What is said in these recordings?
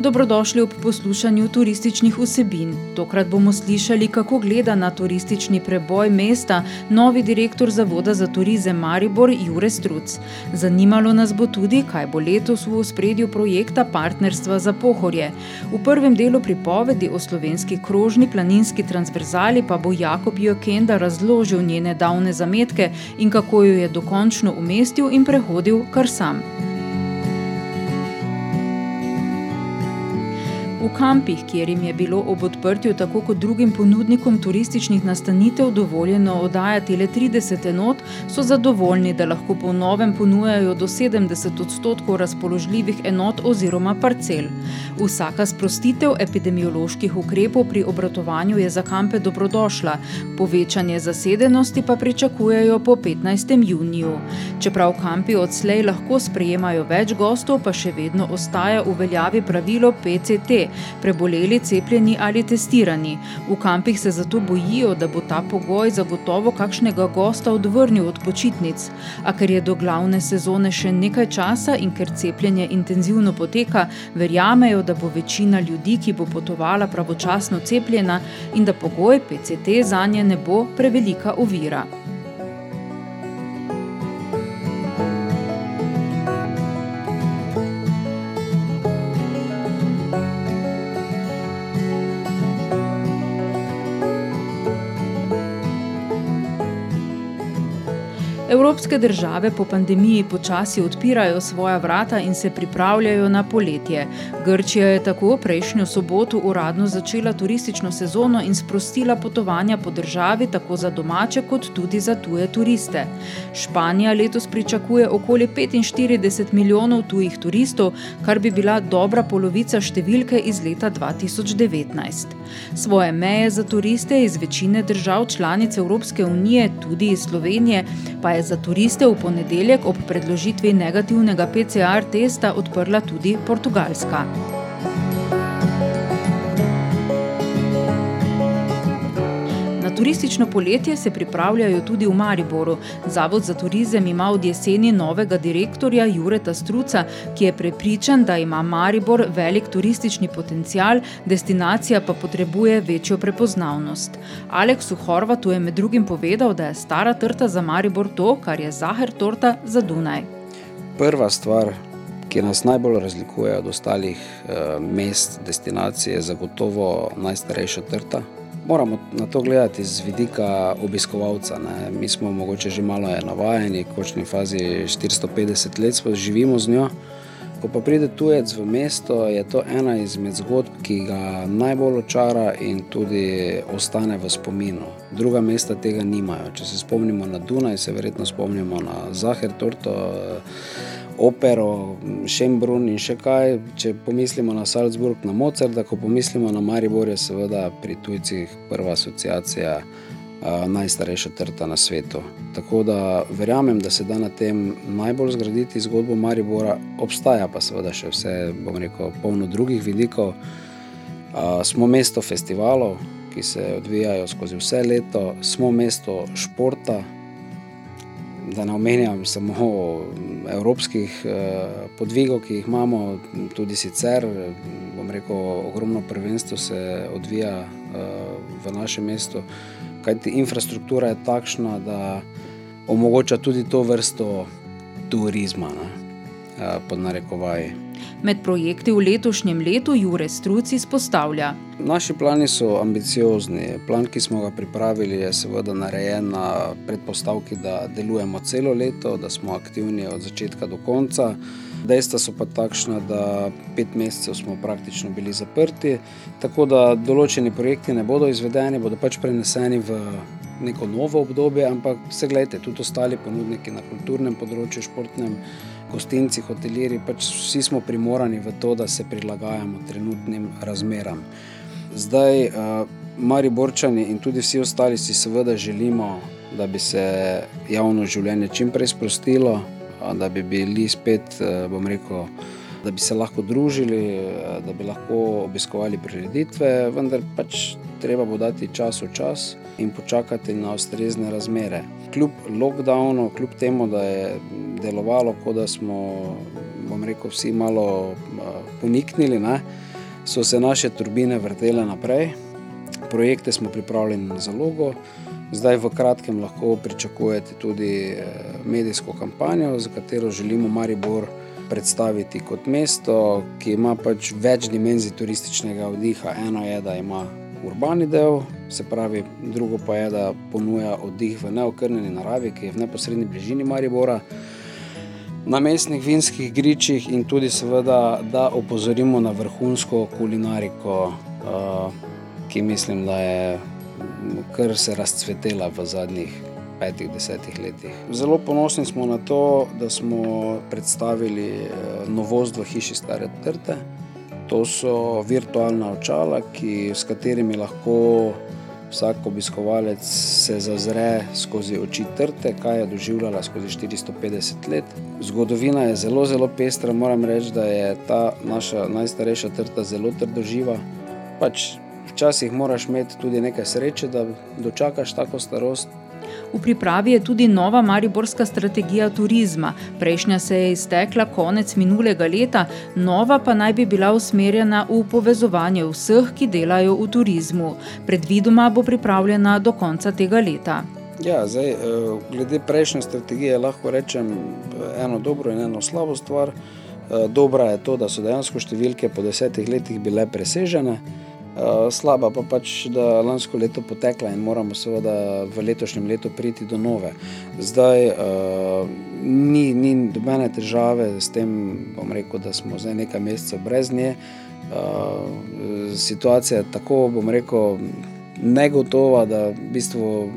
Dobrodošli ob poslušanju turističnih vsebin. Tokrat bomo slišali, kako gleda na turistični preboj mesta novi direktor Zavoda za turizem Maribor Jure Struc. Zanimalo nas bo tudi, kaj bo letos v ospredju projekta Partnerstva za pohorje. V prvem delu pripovedi o slovenski krožni planinski transverzali pa bo Jakob Jokenda razložil njene davne zametke in kako jo je dokončno umestil in prehodil kar sam. V kampih, kjer jim je bilo ob odprtju tako kot drugim ponudnikom turističnih nastanitev dovoljeno oddajati le 30 enot, so zadovoljni, da lahko po novem ponujajo do 70 odstotkov razpoložljivih enot oziroma parcel. Vsaka sprostitev epidemioloških ukrepov pri obratovanju je za kampe dobrodošla, povečanje zasedenosti pa pričakujejo po 15. juniju. Čeprav kampi odslej lahko sprejemajo več gostov, pa še vedno ostaja v veljavi pravilo PCT preboleli, cepljeni ali testirani. V kampih se zato bojijo, da bo ta pogoj zagotovo kakšnega gosta odvrnil od počitnic. A ker je do glavne sezone še nekaj časa in ker cepljenje intenzivno poteka, verjamejo, da bo večina ljudi, ki bo potovala pravočasno cepljena in da pogoj PCT za nje ne bo prevelika ovira. Evropske države po pandemiji počasi odpirajo svoja vrata in se pripravljajo na poletje. Grčija je tako prejšnjo soboto uradno začela turistično sezono in sprostila potovanja po državi tako za domače kot tudi za tuje turiste. Španija letos pričakuje okoli 45 milijonov tujih turistov, kar bi bila dobra polovica številke iz leta 2019. Svoje meje za turiste iz večine držav članic Evropske unije, tudi iz Slovenije, pa je za turiste v ponedeljek ob predložitvi negativnega PCR testa odprla tudi Portugalska. Turistično poletje se pripravljajo tudi v Mariboru. Zavod za turizem ima od jeseni novega direktorja Jureta Struca, ki je prepričan, da ima Maribor velik turistični potencial, destinacija pa potrebuje večjo prepoznavnost. Aleksu Horvatu je med drugim povedal, da je stara trta za Maribor to, kar je Zaher torta za Dunaj. Prva stvar, ki nas najbolj razlikuje od ostalih eh, mest, destinacij, je zagotovo najstarejša trta moramo na to gledati z vidika obiskovalca. Ne. Mi smo mogoče že malo navajeni, v končni fazi 450 let živimo z njo. Ko pa pride tujec v mesto, je to ena izmed zgodb, ki ga najbolj očara in tudi ostane v spominu. Druga mesta tega nimajo. Če se spomnimo na Dunaj, se verjetno spomnimo na Zahir, Torto opero, Šembrun in še kaj. Če pomislimo na Salzburg, na Mozart, ko pomislimo na Maribor, je seveda pri tujcih prva asociacija najstarejša trta na svetu. Tako da verjamem, da se da na tem najbolj zgraditi zgodbo Maribora, obstaja pa seveda še vse, bom rekel, polno drugih vidikov. Uh, smo mesto festivalov, ki se odvijajo skozi vse leto, smo mesto športa, da ne omenjam samo evropskih eh, podvigov, ki jih imamo, tudi sicer, bom rekel, ogromno prvenstvo se odvija eh, v našem mestu, kajti infrastruktura je takšna, da omogoča tudi to vrsto turizma, ne, eh, pod narekovaji. Med projekti v letošnjem letu Jure Struc izpostavlja. Naši plani so ambiciozni. Plan, ki smo ga pripravili, je seveda narejen na predpostavki, da delujemo celo leto, da smo aktivni od začetka do konca. Dejstva so pa takšna, da pet mesecev smo praktično bili zaprti, tako da določeni projekti ne bodo izvedeni, bodo pač preneseni v neko novo obdobje, ampak vse gledajte, tudi ostali ponudniki na kulturnem področju, športnem, gostinci, hotelirji, pač vsi smo primorani v to, da se prilagajamo trenutnim razmeram. Zdaj, uh, Mari Borčani in tudi vsi ostali si seveda želimo, da bi se javno življenje čim prej sprostilo, da bi bili spet, bom rekel, da bi se lahko družili, da bi lahko obiskovali prireditve, vendar pač treba bo dati čas v čas in počakati na ustrezne razmere. Kljub lockdownu, kljub temu, da je delovalo, kot da smo, bom rekel, vsi malo poniknili, ne, so se naše turbine vrtele naprej projekte smo pripravljeni na zalogo. Zdaj v kratkem lahko pričakujete tudi eh, medijsko kampanjo, za katero želimo Maribor predstaviti kot mesto, ki ima pač več dimenzij turističnega vdiha. Eno je, da ima urbani del, se pravi, drugo pa je, da ponuja oddih v neokrnjeni naravi, ki je v neposrednji bližini Maribora. Na mestnih vinskih gričih, in tudi, seveda, da opozorimo na vrhunsko kulinariko, uh, ki mislim, da je kar se razcvetela v zadnjih petih, desetih letih. Zelo ponosni smo na to, da smo predstavili eh, novost v hiši Stare Trte. To so virtualna očala, ki, s katerimi lahko vsak obiskovalec se zazre skozi oči trte, kaj je doživljala skozi 450 let. Zgodovina je zelo, zelo pestra. Moram reči, da je ta naša najstarejša trta zelo trdoživa. Pač Včasih moraš imeti tudi nekaj sreče, da dočakaš tako starost. V pripravi je tudi nova mariborska strategija turizma. Prejšnja se je iztekla konec minulega leta, nova pa naj bi bila usmerjena v povezovanje vseh, ki delajo v turizmu. Predvidoma bo pripravljena do konca tega leta. Ja, zdaj, eh, glede prejšnje strategije lahko rečem eh, eno dobro in eno slabo stvar. Eh, dobra je to, da so dejansko številke po desetih letih bile presežene. Eh, slaba pa pač, da lansko leto potekla in moramo seveda v letošnjem letu priti do nove. Zdaj uh, ni, ni dobene težave s tem, bom rekel, da smo zdaj nekaj mesecev brez nje. Uh, situacija je tako, bom rekel, negotova, da v bistvu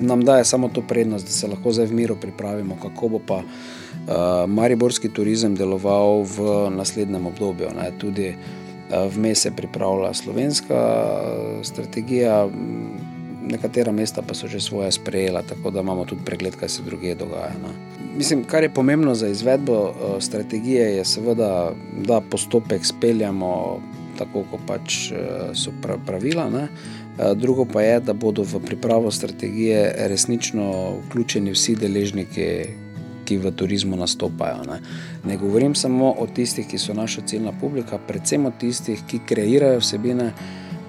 nam daje samo to prednost, da se lahko zdaj v miru pripravimo, kako bo pa uh, mariborski turizem deloval v naslednjem obdobju. Ne, tudi, uh, Vmes se pripravlja slovenska eh, strategija, nekatera mesta pa so že svoje sprejela, tako da imamo tudi pregled, kaj se druge dogaja. No. Mislim, kar je pomembno za izvedbo eh, strategije, je seveda, da postopek speljamo tako, kot pač eh, so pravila. Ne. Drugo pa je, da bodo v pripravo strategije resnično vključeni vsi deležniki, ki v turizmu nastopajo. Ne. ne govorim samo o tistih, ki so naša ciljna publika, predvsem o tistih, ki kreirajo vsebine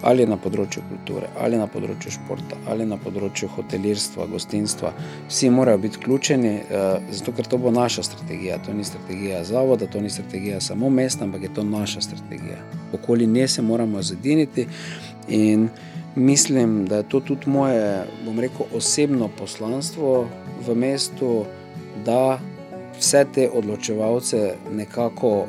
ali na področju kulture, ali na področju športa, ali na področju hotelirstva, gostinstva. Vsi morajo biti vključeni, eh, zato ker to bo naša strategija. To ni strategija zavoda, to ni strategija samo mesta, ampak je to naša strategija. Okoli nje se moramo zediniti in mislim, da je to tudi moje, bom rekel, osebno poslanstvo v mestu da vse te odločevalce nekako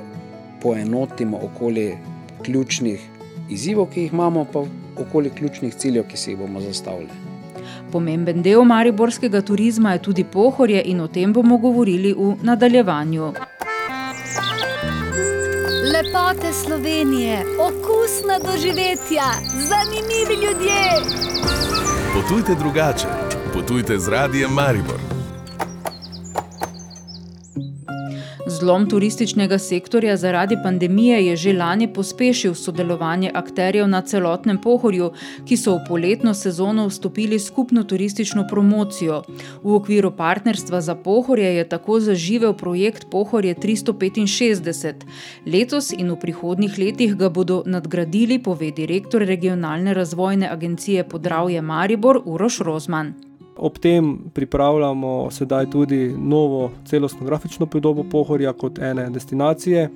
poenotimo okoli ključnih izzivov, ki jih imamo, pa okoli ključnih ciljev, ki si jih bomo zastavili. Pomemben del mariborskega turizma je tudi pohorje, in o tem bomo govorili v nadaljevanju. Lepote Slovenije, okusna doživetja, zanimivi ljudje. Potujte drugače, potujte z radijem Maribor. Zlom turističnega sektorja zaradi pandemije je že lani pospešil sodelovanje akterjev na celotnem pohorju, ki so v poletno sezono vstopili skupno turistično promocijo. V okviru partnerstva za pohorje je tako zaživel projekt Pohorje 365. Letos in v prihodnjih letih ga bodo nadgradili, pove direktor regionalne razvojne agencije Podravje Maribor Uroš Rozman. Ob tem pripravljamo sedaj tudi novo celostno grafično podobo Pohorja kot ene destinacije.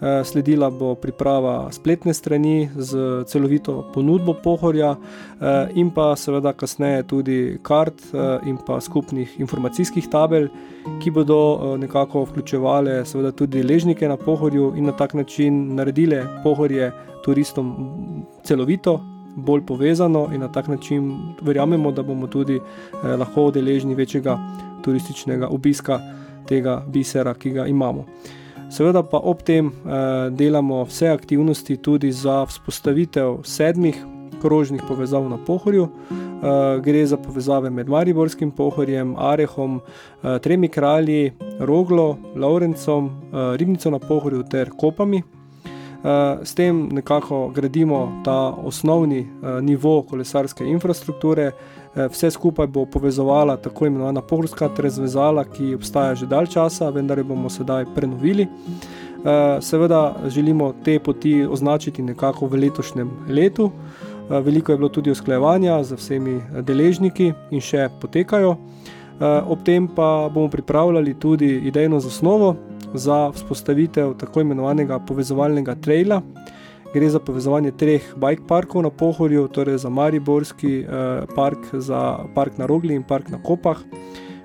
Eh, sledila bo priprava spletne strani z celovito ponudbo Pohorja eh, in pa seveda kasneje tudi kart eh, in pa skupnih informacijskih tabel, ki bodo nekako vključevale seveda tudi ležnike na Pohorju in na tak način naredile Pohorje turistom celovito, bolj povezano in na tak način verjamemo, da bomo tudi eh, lahko deležni večjega turističnega obiska tega bisera, ki ga imamo. Seveda pa ob tem eh, delamo vse aktivnosti tudi za vzpostavitev sedmih krožnih povezav na Pohorju. Uh, gre za povezave med Mariborskim pohorjem, Arehom, uh, Tremi kralji, Roglo, Laurencom, uh, Ribnico na pohorju ter Kopami. Uh, s tem nekako gradimo ta osnovni uh, nivo kolesarske infrastrukture. Uh, vse skupaj bo povezovala tako imenovana pohorska trezvezala, ki obstaja že dalj časa, vendar jo bomo sedaj prenovili. Seveda želimo te poti označiti nekako v letošnjem letu. Veliko je bilo tudi usklajevanja z vsemi deležniki in še potekajo. Ob tem pa bomo pripravljali tudi idejno zasnovo za vzpostavitev tako imenovanega povezovalnega traila. Gre za povezovanje treh bike parkov na Pohorju, torej za Mariborski eh, park, za park na Rogli in park na Kopah,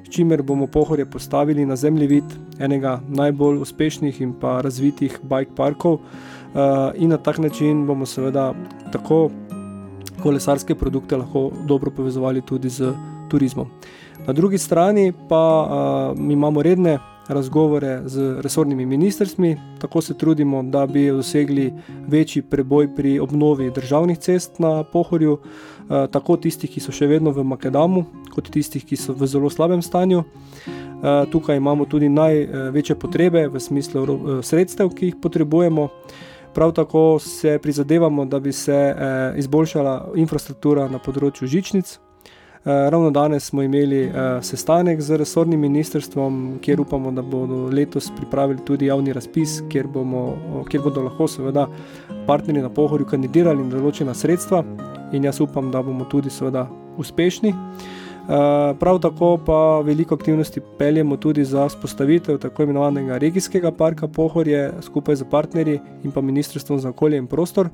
s čimer bomo Pohorje postavili na zemljevid enega najbolj uspešnih in pa razvitih bike parkov eh, in na tak način bomo seveda tako kolesarske produkte lahko dobro povezovali tudi z turizmom. Na drugi strani pa uh, imamo redne razgovore z resornimi ministrstvi, tako se trudimo, da bi dosegli večji preboj pri obnovi državnih cest na Pohorju, eh, tako tistih, ki so še vedno v Makedamu, kot tistih, ki so v zelo slabem stanju. Eh, tukaj imamo tudi največje potrebe v smislu eh, sredstev, ki jih potrebujemo. Prav tako se prizadevamo, da bi se izboljšala infrastruktura na področju žičnic, ravno danes smo imeli uh, sestanek z resornim ministrstvom, kjer upamo, da bodo letos pripravili tudi javni razpis, kjer, bomo, kjer bodo lahko seveda partnerji na pohorju kandidirali na določena sredstva in jaz upam, da bomo tudi seveda uspešni. Eh, prav tako pa veliko aktivnosti peljemo tudi za spostavitev tako imenovanega regijskega parka Pohorje skupaj z partnerji in pa Ministrstvom za okolje in prostor,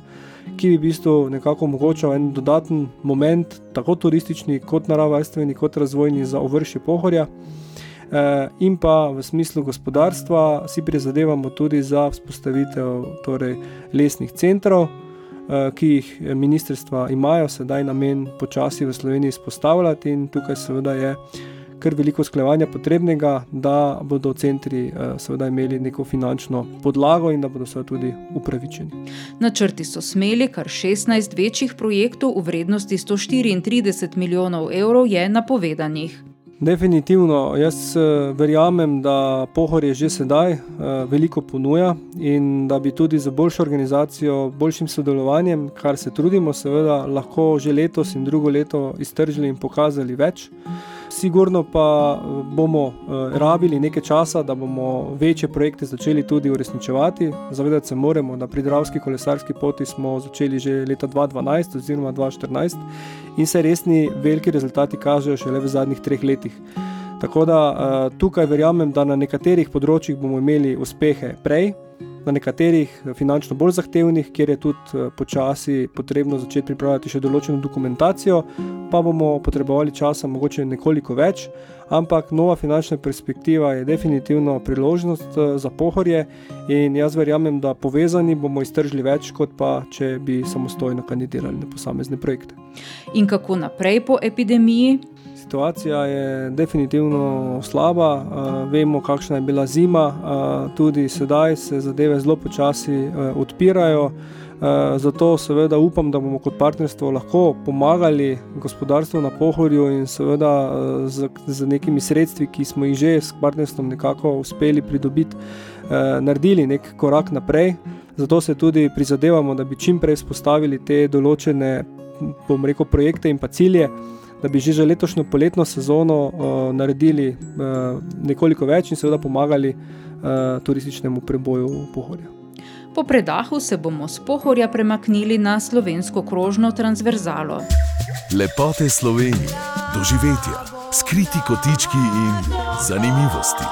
ki bi v bistvu nekako omogočal en dodaten moment, tako turistični, kot naravovarstveni, kot razvojni za ovršje Pohorja. Uh, in pa v smislu gospodarstva si prizadevamo tudi za vzpostavitev torej, lesnih centrov, Eh, ki jih ministrstva imajo sedaj namen počasi v Sloveniji izpostavljati, in tukaj seveda je kar veliko sklevanja potrebnega, da bodo centri eh, seveda imeli neko finančno podlago in da bodo seveda tudi upravičeni. Načrti so smeli, kar 16 večjih projektov v vrednosti 134 milijonov evrov je napovedanih. Definitivno, jaz eh, verjamem, da Pohorje že sedaj uh, veliko ponuja in da bi tudi za boljšo organizacijo, boljšim sodelovanjem, kar se trudimo, seveda lahko že letos in drugo leto iztržili in pokazali več. Sigurno pa eh, bomo uh, rabili nekaj časa, da bomo večje projekte začeli tudi uresničevati. Zavedati se moramo, da pri Dravski kolesarski poti smo začeli že leta 2012 oziroma 2014 in se resni veliki rezultati kažejo šele v zadnjih treh letih. Tako da uh, tukaj verjamem, da na nekaterih področjih bomo imeli uspehe prej, na nekaterih finančno bolj zahtevnih, kjer je tudi uh, počasi potrebno začeti pripravljati še določeno dokumentacijo, pa bomo potrebovali časa mogoče nekoliko več, ampak nova finančna perspektiva je definitivno priložnost uh, za pohorje in jaz verjamem, da povezani bomo iztržili več, kot pa če bi samostojno kandidirali na posamezne projekte. In kako naprej po epidemiji? Situacija je definitivno slaba, uh, vemo, kakšna je bila zima, uh, tudi sedaj se zadeve zelo počasi uh, odpirajo. Zato seveda upam, da bomo kot partnerstvo lahko pomagali gospodarstvu na Pohorju in seveda z, z nekimi sredstvi, ki smo jih že s partnerstvom nekako uspeli pridobiti, naredili nek korak naprej. Zato se tudi prizadevamo, da bi čim prej spostavili te določene, bom rekel, projekte in pa cilje da bi že za letošnjo poletno sezono uh, naredili uh, nekoliko več in seveda pomagali uh, turističnemu preboju Pohorja. Po predahu se bomo z Pohorja premaknili na slovensko krožno transverzalo. Lepote Slovenije, doživetja. skriti kotički in zanimivosti.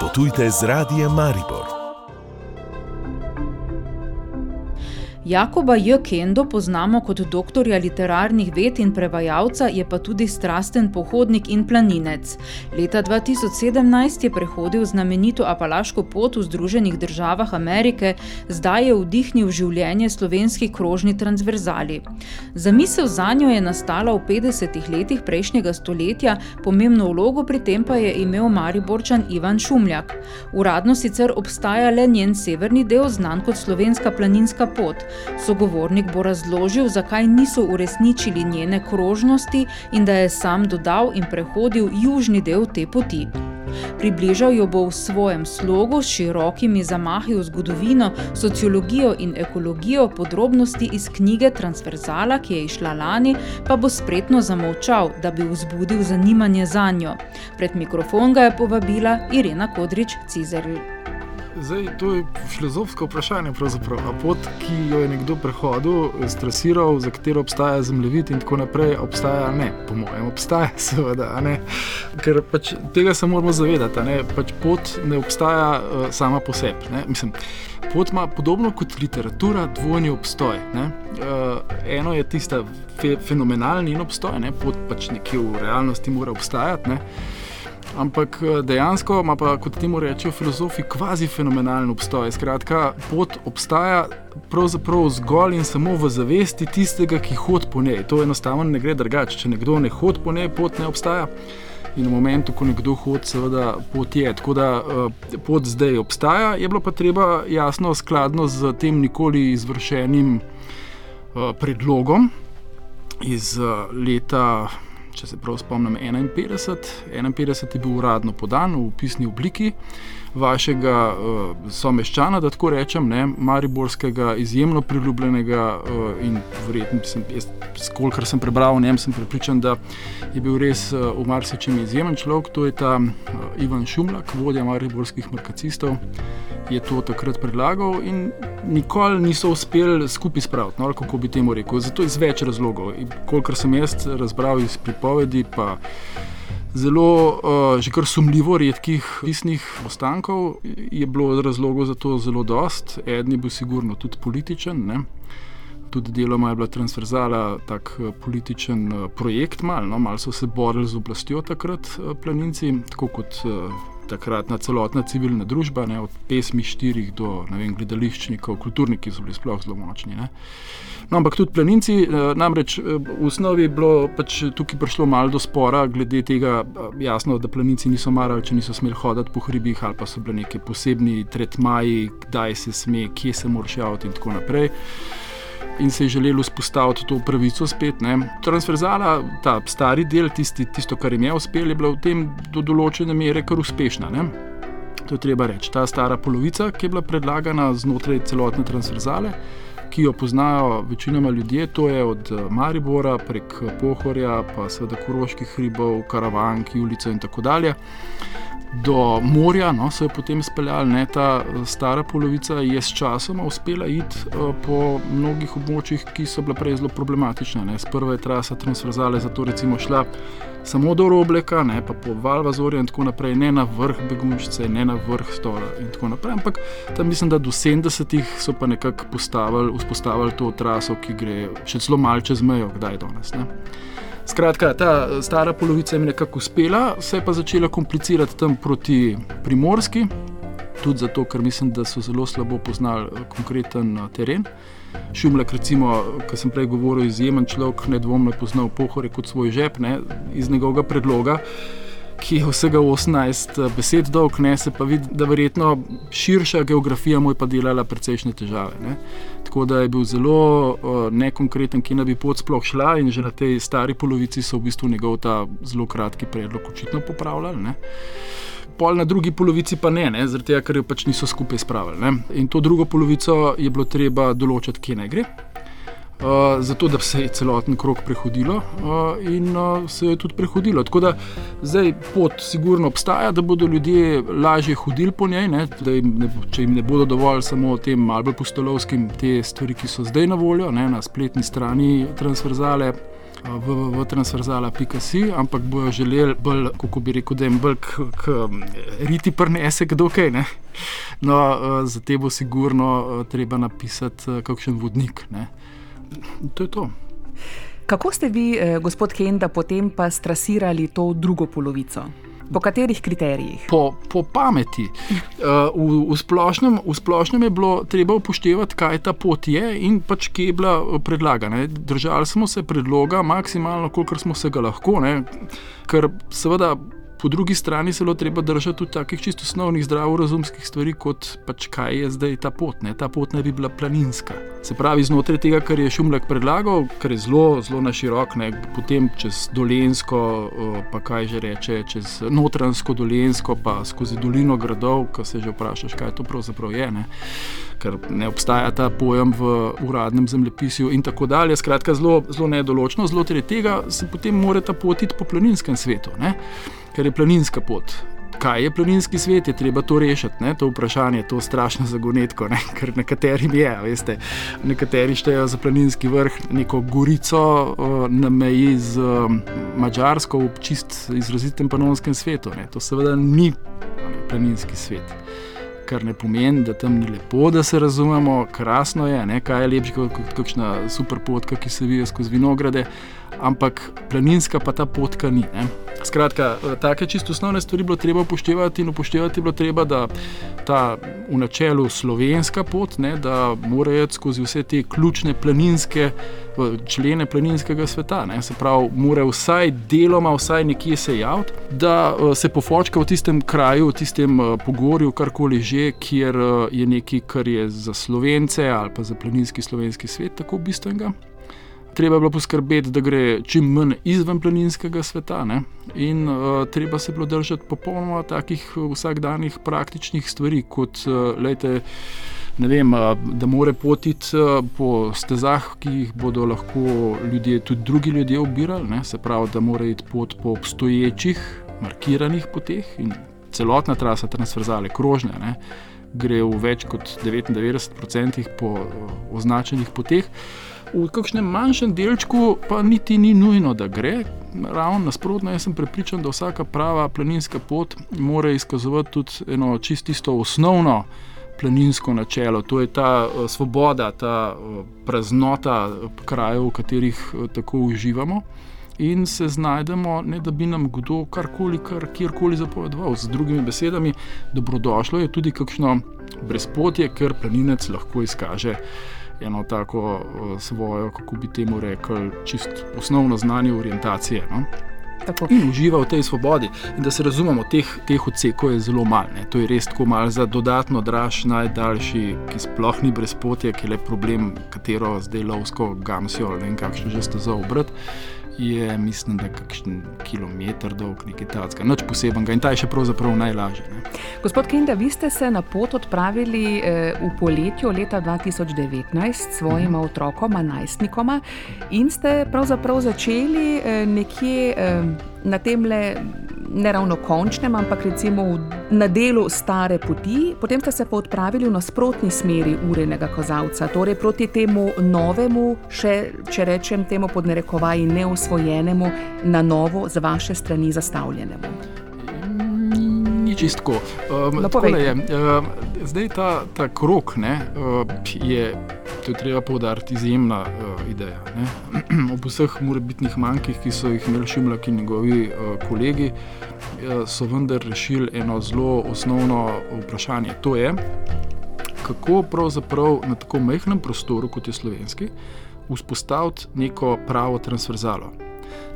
Potujte z radijem Maribor. Jakoba J. Kendo poznamo kot doktorja literarnih ved in prevajalca, je pa tudi strasten pohodnik in planinec. Leta 2017 je prehodil znamenito Apalaško pot v Združenih državah Amerike, zdaj je vdihnil življenje slovenski krožni transverzali. Zamisel za njo je nastala v 50-ih letih prejšnjega stoletja, pomembno vlogo pri tem pa je imel Mariborčan Ivan Šumljak. Uradno sicer obstaja le njen severni del, znan kot slovenska planinska pot. Sogovornik bo razložil, zakaj niso uresničili njene krožnosti in da je sam dodal in prehodil južni del te poti. Približal jo bo v svojem slogu s širokimi zamahi v zgodovino, sociologijo in ekologijo, podrobnosti iz knjige Transverzala, ki je išla lani, pa bo spretno zamolčal, da bi vzbudil zanimanje za njo. Pred mikrofon ga je povabila Irena Kodrič-Cizerl. Zdaj, to je filozofsko vprašanje. A pot, ki jo je nekdo prehodil, stresiral, za katero obstaja zemljevid in tako naprej, obstaja ne, po mojem, obstaja, seveda. Ker pač tega se moramo zavedati. Ne? Pač pot ne obstaja uh, sama po sebi. Mislim, pot ima podobno kot literatura dvojni obstoj. Uh, eno je tista fe, fenomenalni obstoj, ne? pot pač nekje v realnosti mora obstajati. Ne? Ampak dejansko ima pa, kot temu rečejo filozofi, kvazi fenomenalen obstoj. Skratka, pot obstaja pravzaprav zgolj in samo v zavesti tistega, ki hodi po njej. To enostavno ne gre drugače. Če nekdo ne hodi po njej, pot ne obstaja. In v momentu, ko nekdo hodi, seveda pot je. Tako da pot zdaj obstaja, je bilo pa treba jasno, skladno z tem nikoli izvršenim predlogom iz leta če se prav spomnim, 51. 51 je bil uradno podan v pisni obliki vašega uh, someščana, da tako rečem, ne, mariborskega, izjemno priljubljenega uh, in verjetno, kolikor sem prebral o njem, sem prepričan, da je bil res uh, v marsičem izjemen človek. To je ta uh, Ivan Šumlak, vodja mariborskih markacistov, je to takrat predlagal in nikoli niso uspeli skupaj spraviti, no, kako bi temu rekel. Zato iz več razlogov. Kolikor sem jaz razbral iz pripovedi, pa zelo, uh, že kar sumljivo redkih pisnih ostankov, je bilo razlogov za to zelo dost. Je bil sigurno tudi političen. Ne? Tudi deloma je bila transverzala tak političen projekt, malo no? mal so se borili z oblastjo takrat planinci, tako kot takratna celotna civilna družba, ne? od pesmi štirih do vem, gledališčnikov, kulturniki so bili sploh zelo močni. Ne? No, ampak tudi planinci, namreč v osnovi je bilo pač tukaj prišlo malo do spora glede tega, jasno, da planinci niso marali, če niso smeli hoditi po hribih, ali pa so bile neke posebni tretmaji, kdaj se sme, kje se moraš javiti in tako naprej. In se je želelo vzpostaviti to pravico spet. Ne. Transverzala, ta stari del, tisti, tisto, kar jim je uspelo, je bila v tem do določene mere kar uspešna. Ne. To je treba reči. Ta stara polovica, ki je bila predlagana znotraj celotne transverzale, ki jo poznajo večinoma ljudje, to je od Maribora prek Pohorja, pa seveda Koroških hribov, Karavank, Julica in tako dalje. Do morja no, so jo potem speljali, ne, ta stara polovica je s časom uspela iti uh, po mnogih območjih, ki so bila prej zelo problematična. Ne. Sprva je trasa transverzale zato recimo šla samo do Robleka, ne, pa po Valvazorju in tako naprej, ne na vrh Begunčice, ne na vrh Stora in tako naprej. Ampak tam mislim, da do 70-ih so pa nekako vzpostavili to traso, ki gre še celo malce čez mejo, kdaj danes. Ne. Skratka, ta stara polovica je nekako uspela, se je pa začela komplicirati tam proti Primorski, tudi zato, ker mislim, da so zelo slabo poznali konkreten teren. Šumlek, recimo, ki sem prej govoril, izjemen človek, nedvomno je poznal pohore kot svoj žep, ne, iz njegovega predloga. Ki je vsega 18 besed dolg, ne se pa vidi, da verjetno širša geografija mu je pa delala precejšnje težave. Ne. Tako da je bil zelo uh, nekonkreten, ki naj bi pot sploh šla, in že na tej stari polovici so v bistvu njegov ta zelo kratki predlog očitno popravljali. Ne. Pol na drugi polovici pa ne, ne zaradi tega, ker jo pač niso skupaj spravili. Ne. In to drugo polovico je bilo treba določiti, kje naj gre. Uh, zato, da se je celoten krog prehodilo, uh, in uh, se je tudi prehodilo. Tako da zdaj pot sigurno obstaja, da bodo ljudje lažje hodili po njej, ne, jim ne, če jim ne bodo dovolj samo tem malce postolovskim te stvari, ki so zdaj na voljo ne, na spletni strani transverzale. www.transverzala.si, ampak bojo želeli bolj, kako bi rekel, da jim bolj k, k riti prnese, kdo kaj. Ne? No, za te bo sigurno treba napisati kakšen vodnik. Ne? To je to. Kako ste vi, gospod Kenda, potem pa strasirali to drugo polovico? Po katerih kriterijih? Po, po pameti. Uh, v, v, splošnem, v splošnem je bilo treba upoštevati, kaj ta pot je in pač kje je bila predlagana. Držali smo se predloga maksimalno, kolikor smo se ga lahko, ne? ker seveda. Po drugi strani se je treba držati tudi takih čisto osnovnih zdravorazumskih stvari, kot pač kaj je zdaj ta pot. Ne? Ta pot naj bi bila planinska. Se pravi, znotraj tega, kar je Šumlek predlagal, kar je zelo, zelo na širok, ne? potem čez Dolensko, pa kaj že reče, čez Notransko Dolensko, pa skozi dolino gradov, ki se že vprašaš, kaj to pravzaprav je. Ne? Ker ne obstaja ta pojem v uradnem zemljepisu, in tako dalje. Skratka, zelo, zelo nedoločno, zelo tega se potem mora ta pot iti po planinskem svetu. Ne? Ker je planinska pot. Kaj je planinski svet, je treba to rešiti, ne? to vprašanje, to strašno zagonetko, ne? ker nekaterim je, veste, nekateri štejejo za planinski vrh neko gorico na meji z Mačarsko v čist izrazitem panonskem svetu. Ne? To seveda ni planinski svet. Kar ne pomeni, da tam ni lepo, da se razumemo, krasno je, ne? kaj je lepše kot kakšna super potka, ki se vije skozi vinograde, ampak planinska pa ta potka ni. Ne? Skratka, take čisto osnovne stvari bilo treba upoštevati in upoštevati bilo treba, da ta v načelu slovenska pot, ne, da mora iti skozi vse te ključne planinske člene planinskega sveta. Ne. Se pravi, mora vsaj deloma, vsaj nekje se javiti, da se pofočka v tistem kraju, v tistem pogorju, karkoli že, kjer je nekaj, kar je za slovence ali pa za planinski slovenski svet tako bistvenega. Treba je bilo poskrbeti, da gre čim manj izven planinskega sveta, ne? in uh, treba se bilo držati popolnoma takih vsakdanjih praktičnih stvari, kot uh, lejte, vem, uh, da more potiti uh, po stezah, ki jih bodo lahko ljudje, tudi drugi ljudje obirali, ne? se pravi, da mora iti pot po obstoječih, markiranih poteh in celotna trasa transverzale, krožne. Ne? Gre v več kot 99% po uh, označenih poteh. V kakšnem manjšem delčku pa niti ni nujno, da gre. Ravno nasprotno, jaz sem prepričan, da vsaka prava planinska pot mora izkazovati tudi eno čisto osnovno planinsko načelo. To je ta uh, svoboda, ta uh, praznota krajev, v katerih uh, tako uživamo. In se znajdemo, ne da bi nam kdo karkoli, kar kjerkoli zapovedoval. Z drugimi besedami, dobrodošlo je tudi kakšno brezpotje, ker planinec lahko izkaže eno tako svojo, kako bi temu rekli, čist osnovno znanje orientacije. No? In uživa v tej svobodi. In da se razumemo, teh, teh odsekov je zelo malo. To je res tako malo za dodatno draž, najdaljši, ki sploh ni brezpotje, ki je le problem, katero zdaj lovsko gamsijo ali ne kakšno že ste za obrat je, mislim, da kakšen kilometr dolg, nekaj takega, noč posebenega in ta je še pravzaprav najlažje. Ne. Gospod Kenda, vi ste se na pot odpravili eh, v poletju leta 2019 s svojima mhm. otrokoma, najstnikoma in ste pravzaprav začeli eh, nekje eh, na tem le ne ravno končnem, ampak recimo na delu stare poti, potem ste se pa odpravili v nasprotni smeri urenega kozavca, torej proti temu novemu, še, če rečem temu podnarekovaji neosvojenemu, na novo z vaše strani zastavljenemu. Ni čistko. Um, um, zdaj ta, ta krok ne, uh, je to je treba povdariti, izjemna uh, ideja. Ne? Ob vseh morebitnih manjkih, ki so jih imeli Šimlak in njegovi uh, kolegi, uh, so vendar rešili eno zelo osnovno vprašanje. To je, kako pravzaprav na tako majhnem prostoru, kot je slovenski, vzpostaviti neko pravo transverzalo.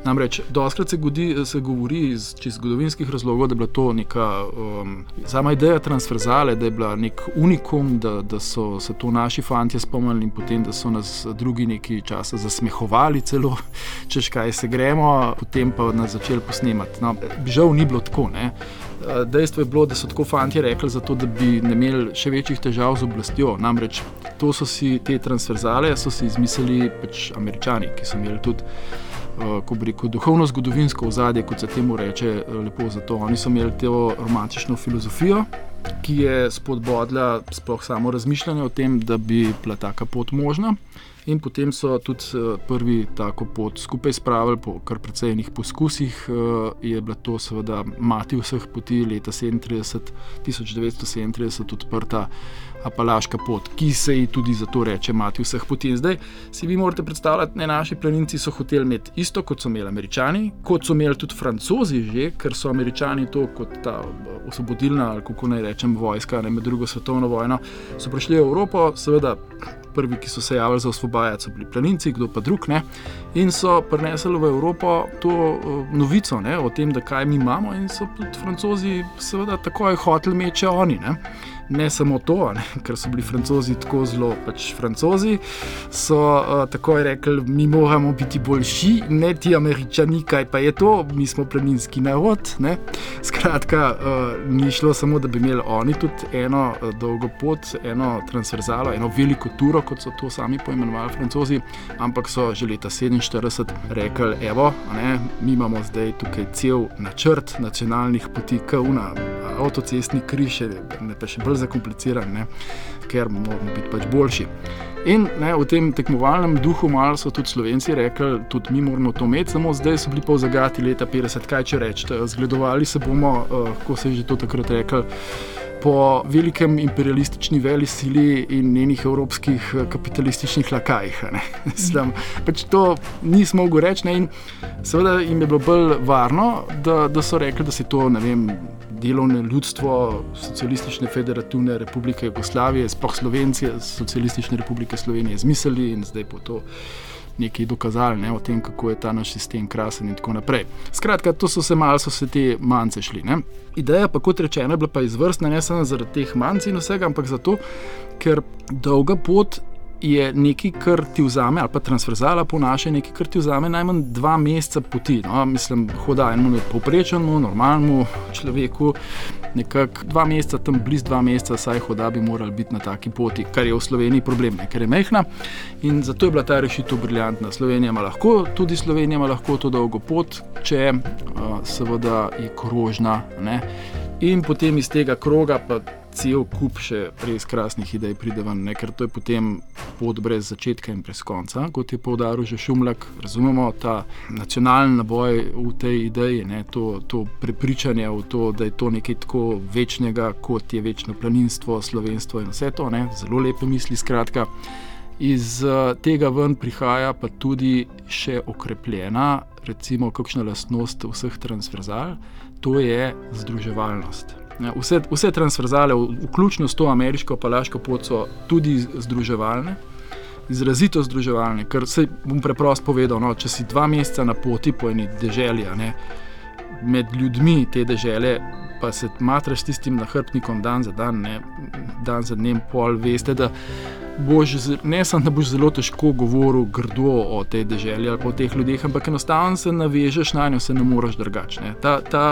Namreč, doskrat se, godi, se govori iz zgodovinskih razlogov, da je bila to neka um, sama ideja transverzale, da je bila nek unikum, da, da so se to naši fanti spomnili in potem, da so nas drugi nekaj časa zasmehovali, celo češ kaj se gremo, potem pa nas začeli posnemati. No, žal ni bilo tako. Ne? Dejstvo je bilo, da so tako fanti rekli, zato, da bi imeli še večjih težav z oblastjo. Namreč to so si te transverzale so si izmislili pač američani, ki so imeli tudi. Ko bi rekel, duhovno-zgodovinsko ozadje, kot se temu reče, lepo za to. Oni so imeli to romantično filozofijo, ki je spodbodla sploh samo razmišljanje o tem, da bi bila taka pot možna. In potem so tudi prvi tako pot skupaj spravili, po kar precejnih poskusih. Je bila to seveda mati vseh poti leta 37, 1937 odprta Apalaška pot, ki se ji tudi zato reče mati vseh poti. In zdaj si vi morate predstavljati, da naši planinci so hoteli imeti isto, kot so imeli američani, kot so imeli tudi francozi, že, ker so američani to kot ta osvobodilna, ali kako naj rečem, vojska ne, med drugo svetovno vojno, so prišli v Evropo, seveda. Prvi, ki so se javili za osvobajanje, so bili planinci, kdo pa drug. Ne? In so prinesli v Evropo to uh, novico ne? o tem, da kaj mi imamo, in so tudi francozi, seveda, takoj hoteli meče oni. Ne? Ne samo to, ne, ker so bili francozi tako zelo pač francozi, so uh, takoj rekli, mi moramo biti boljši, ne ti američani, kaj pa je to, mi smo planinski narod. Ne. Skratka, uh, ni šlo samo, da bi imeli oni tudi eno uh, dolgo pot, eno transverzalo, eno veliko turo, kot so to sami poimenovali francozi, ampak so že leta 47 rekli, evo, ne, mi imamo zdaj tukaj cel načrt nacionalnih poti, kauna, avtocestni križ, ne pa še bolj zakompliciran, ne, ker moramo biti pač boljši. In ne, v tem tekmovalnem duhu malo so tudi slovenci rekli, tudi mi moramo to imeti, samo zdaj so bili pa v zagati leta 50, kaj če rečete. Zgledovali se bomo, uh, ko se je že to takrat rekel. Po velikem imperialistični veli sili in njenih evropskih kapitalističnih lakajih. Mislim, pač to nismo mogli reči. Ne? In seveda jim je bilo bolj varno, da, da so rekli, da se to, ne vem, delovno ljudstvo Socialistične federativne republike Jugoslavije, sploh Slovencije, Socialistične republike Slovenije, izmislili in zdaj bo to nekaj dokazali ne, o tem, kako je ta naš sistem krasen in tako naprej. Skratka, to so se malo, so se te mance šli. Ne. Ideja pa, kot rečeno, je bila pa izvrstna ne samo zaradi teh manc in vsega, ampak zato, ker dolga pot je nekaj, kar ti vzame, ali pa transverzala po naše, nekaj, kar ti vzame najmanj dva meseca poti. No? Mislim, hoda enemu povprečnemu, normalnemu človeku. Nekako dva meseca, tam blizu dva meseca, saj hoda bi morali biti na taki poti, kar je v Sloveniji problem, ne? ker je mehna. In zato je bila ta rešitev briljantna. Slovenija ima lahko, tudi Slovenija ima lahko to dolgo pot, če uh, seveda je krožna. Ne? In potem iz tega kroga pa cel kup še res krasnih idej pride ven, ne? ker to je potem pot brez začetka in brez konca. Kot je povdaril že Šumlak, razumemo ta nacionalni naboj v tej ideji, ne? to, to prepričanje v to, da je to nekaj tako večnega, kot je večno planinstvo, slovenstvo in vse to, ne? zelo lepe misli, skratka. Iz tega ven prihaja pa tudi še okrepljena, recimo, kakšna lastnost vseh transverzal, to je združevalnost. Ja, vse, vse transverzale, vključno s to ameriško palaško pot, so tudi združevalne, izrazito združevalne. Ker se bom preprosto povedal, no, če si dva meseca na poti po eni deželi, ne, med ljudmi te dežele, pa se matraš s tistim nahrbtnikom dan za dan, ne, dan za dnem, pol, veste, da. Bož, ne samo, da boš zelo težko govoril grdo o tej državi ali o teh ljudeh, ampak enostavno se navežeš na njo, se ne moreš drugače. Ta, ta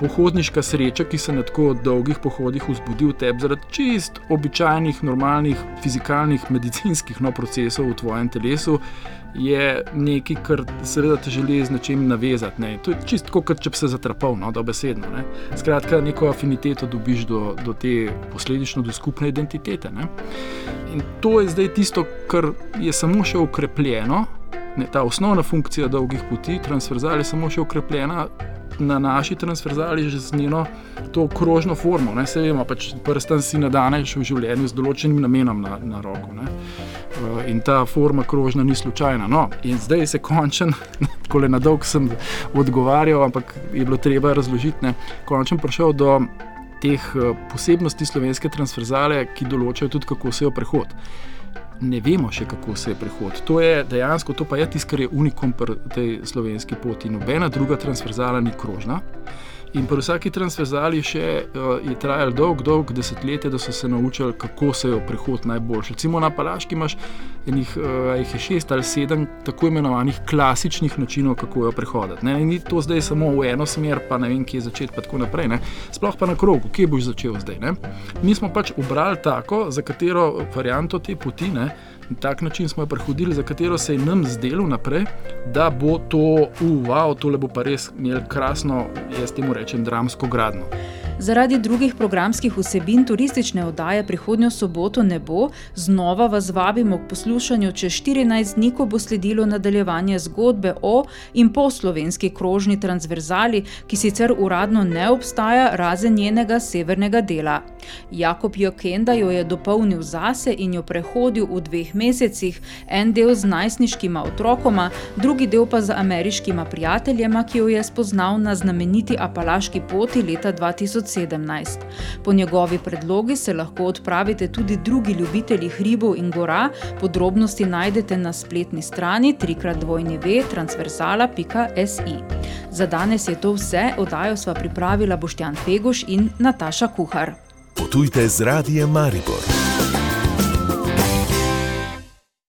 pohodniška sreča, ki se na tako dolgih pohodih vzbudi v tebi zaradi čist običajnih, normalnih, fizikalnih, medicinskih no, procesov v tvojem telesu, je nekaj, kar seveda te želi z nečim navezati. Ne. To je čisto kot če bi se zatrpal, no, dobesedno. Ne. Skratka, neko afiniteto dobiš do, do te, posledično do skupne identitete. Ne. In to je zdaj tisto, kar je samo še ukrepljeno. Ne, ta osnovna funkcija dolgih poti, transverzal, je samo še ukrepljena na naši transverzali že z njeno to krožno formo. Ne, se vemo, pač prsten si nadaneš v življenju z določenim namenom na, na roko. Ne. Eh, in ta forma krožna ni slučajna. No, in zdaj se končen, tako le na dolg sem odgovarjal, ampak je bilo treba razložiti, ne, končen prišel do teh eh, posebnosti slovenske transverzale, ki določajo tudi, kako se jo prehod. Ne vemo še, kako se je prehod. To je dejansko, to pa je tisto, kar je unikom pri tej slovenski poti. Nobena druga transverzala ni krožna. In pri vsaki transverzali še, uh, je trajalo dolg, dolg desetletje, da so se naučili, kako se je prehod najboljši. Recimo na Palaški imaš enih, uh, jih je šest ali sedem tako imenovanih klasičnih načinov, kako jo prehoditi. Ne? Ni to zdaj samo v eno smer, pa ne vem, kje začeti, pa tako naprej. Ne? Sploh pa na krogu, kje boš začel zdaj. Ne? Mi smo pač obrali tako, za katero varianto te poti. Ne? Na tak način smo jo prehodili, za katero se je nam zdelo naprej, da bo to uval, tole bo pa res imel krasno, jaz temu rečem, dramsko gradno. Zaradi drugih programskih vsebin turistične oddaje prihodnjo soboto ne bo, znova vas vabimo k poslušanju čez 14 dni, ko bo sledilo nadaljevanje zgodbe o in po slovenski krožni transverzali, ki sicer uradno ne obstaja, razen njenega severnega dela. Jakob Jokenda jo je dopolnil zase in jo prehodil v dveh mesecih, en del z najstniškima otrokoma, drugi del pa z ameriškima prijateljema, ki jo je spoznal na znameniti apalaški poti leta 2017. Po njegovi predlogi se lahko odpravite tudi drugi ljubitelji hribov in gora, podrobnosti najdete na spletni strani www.transversala.si. Za danes je to vse, oddajo sva pripravila Boštjan Pegoš in Nataša Kuhar. Potujte z radijem Maribor.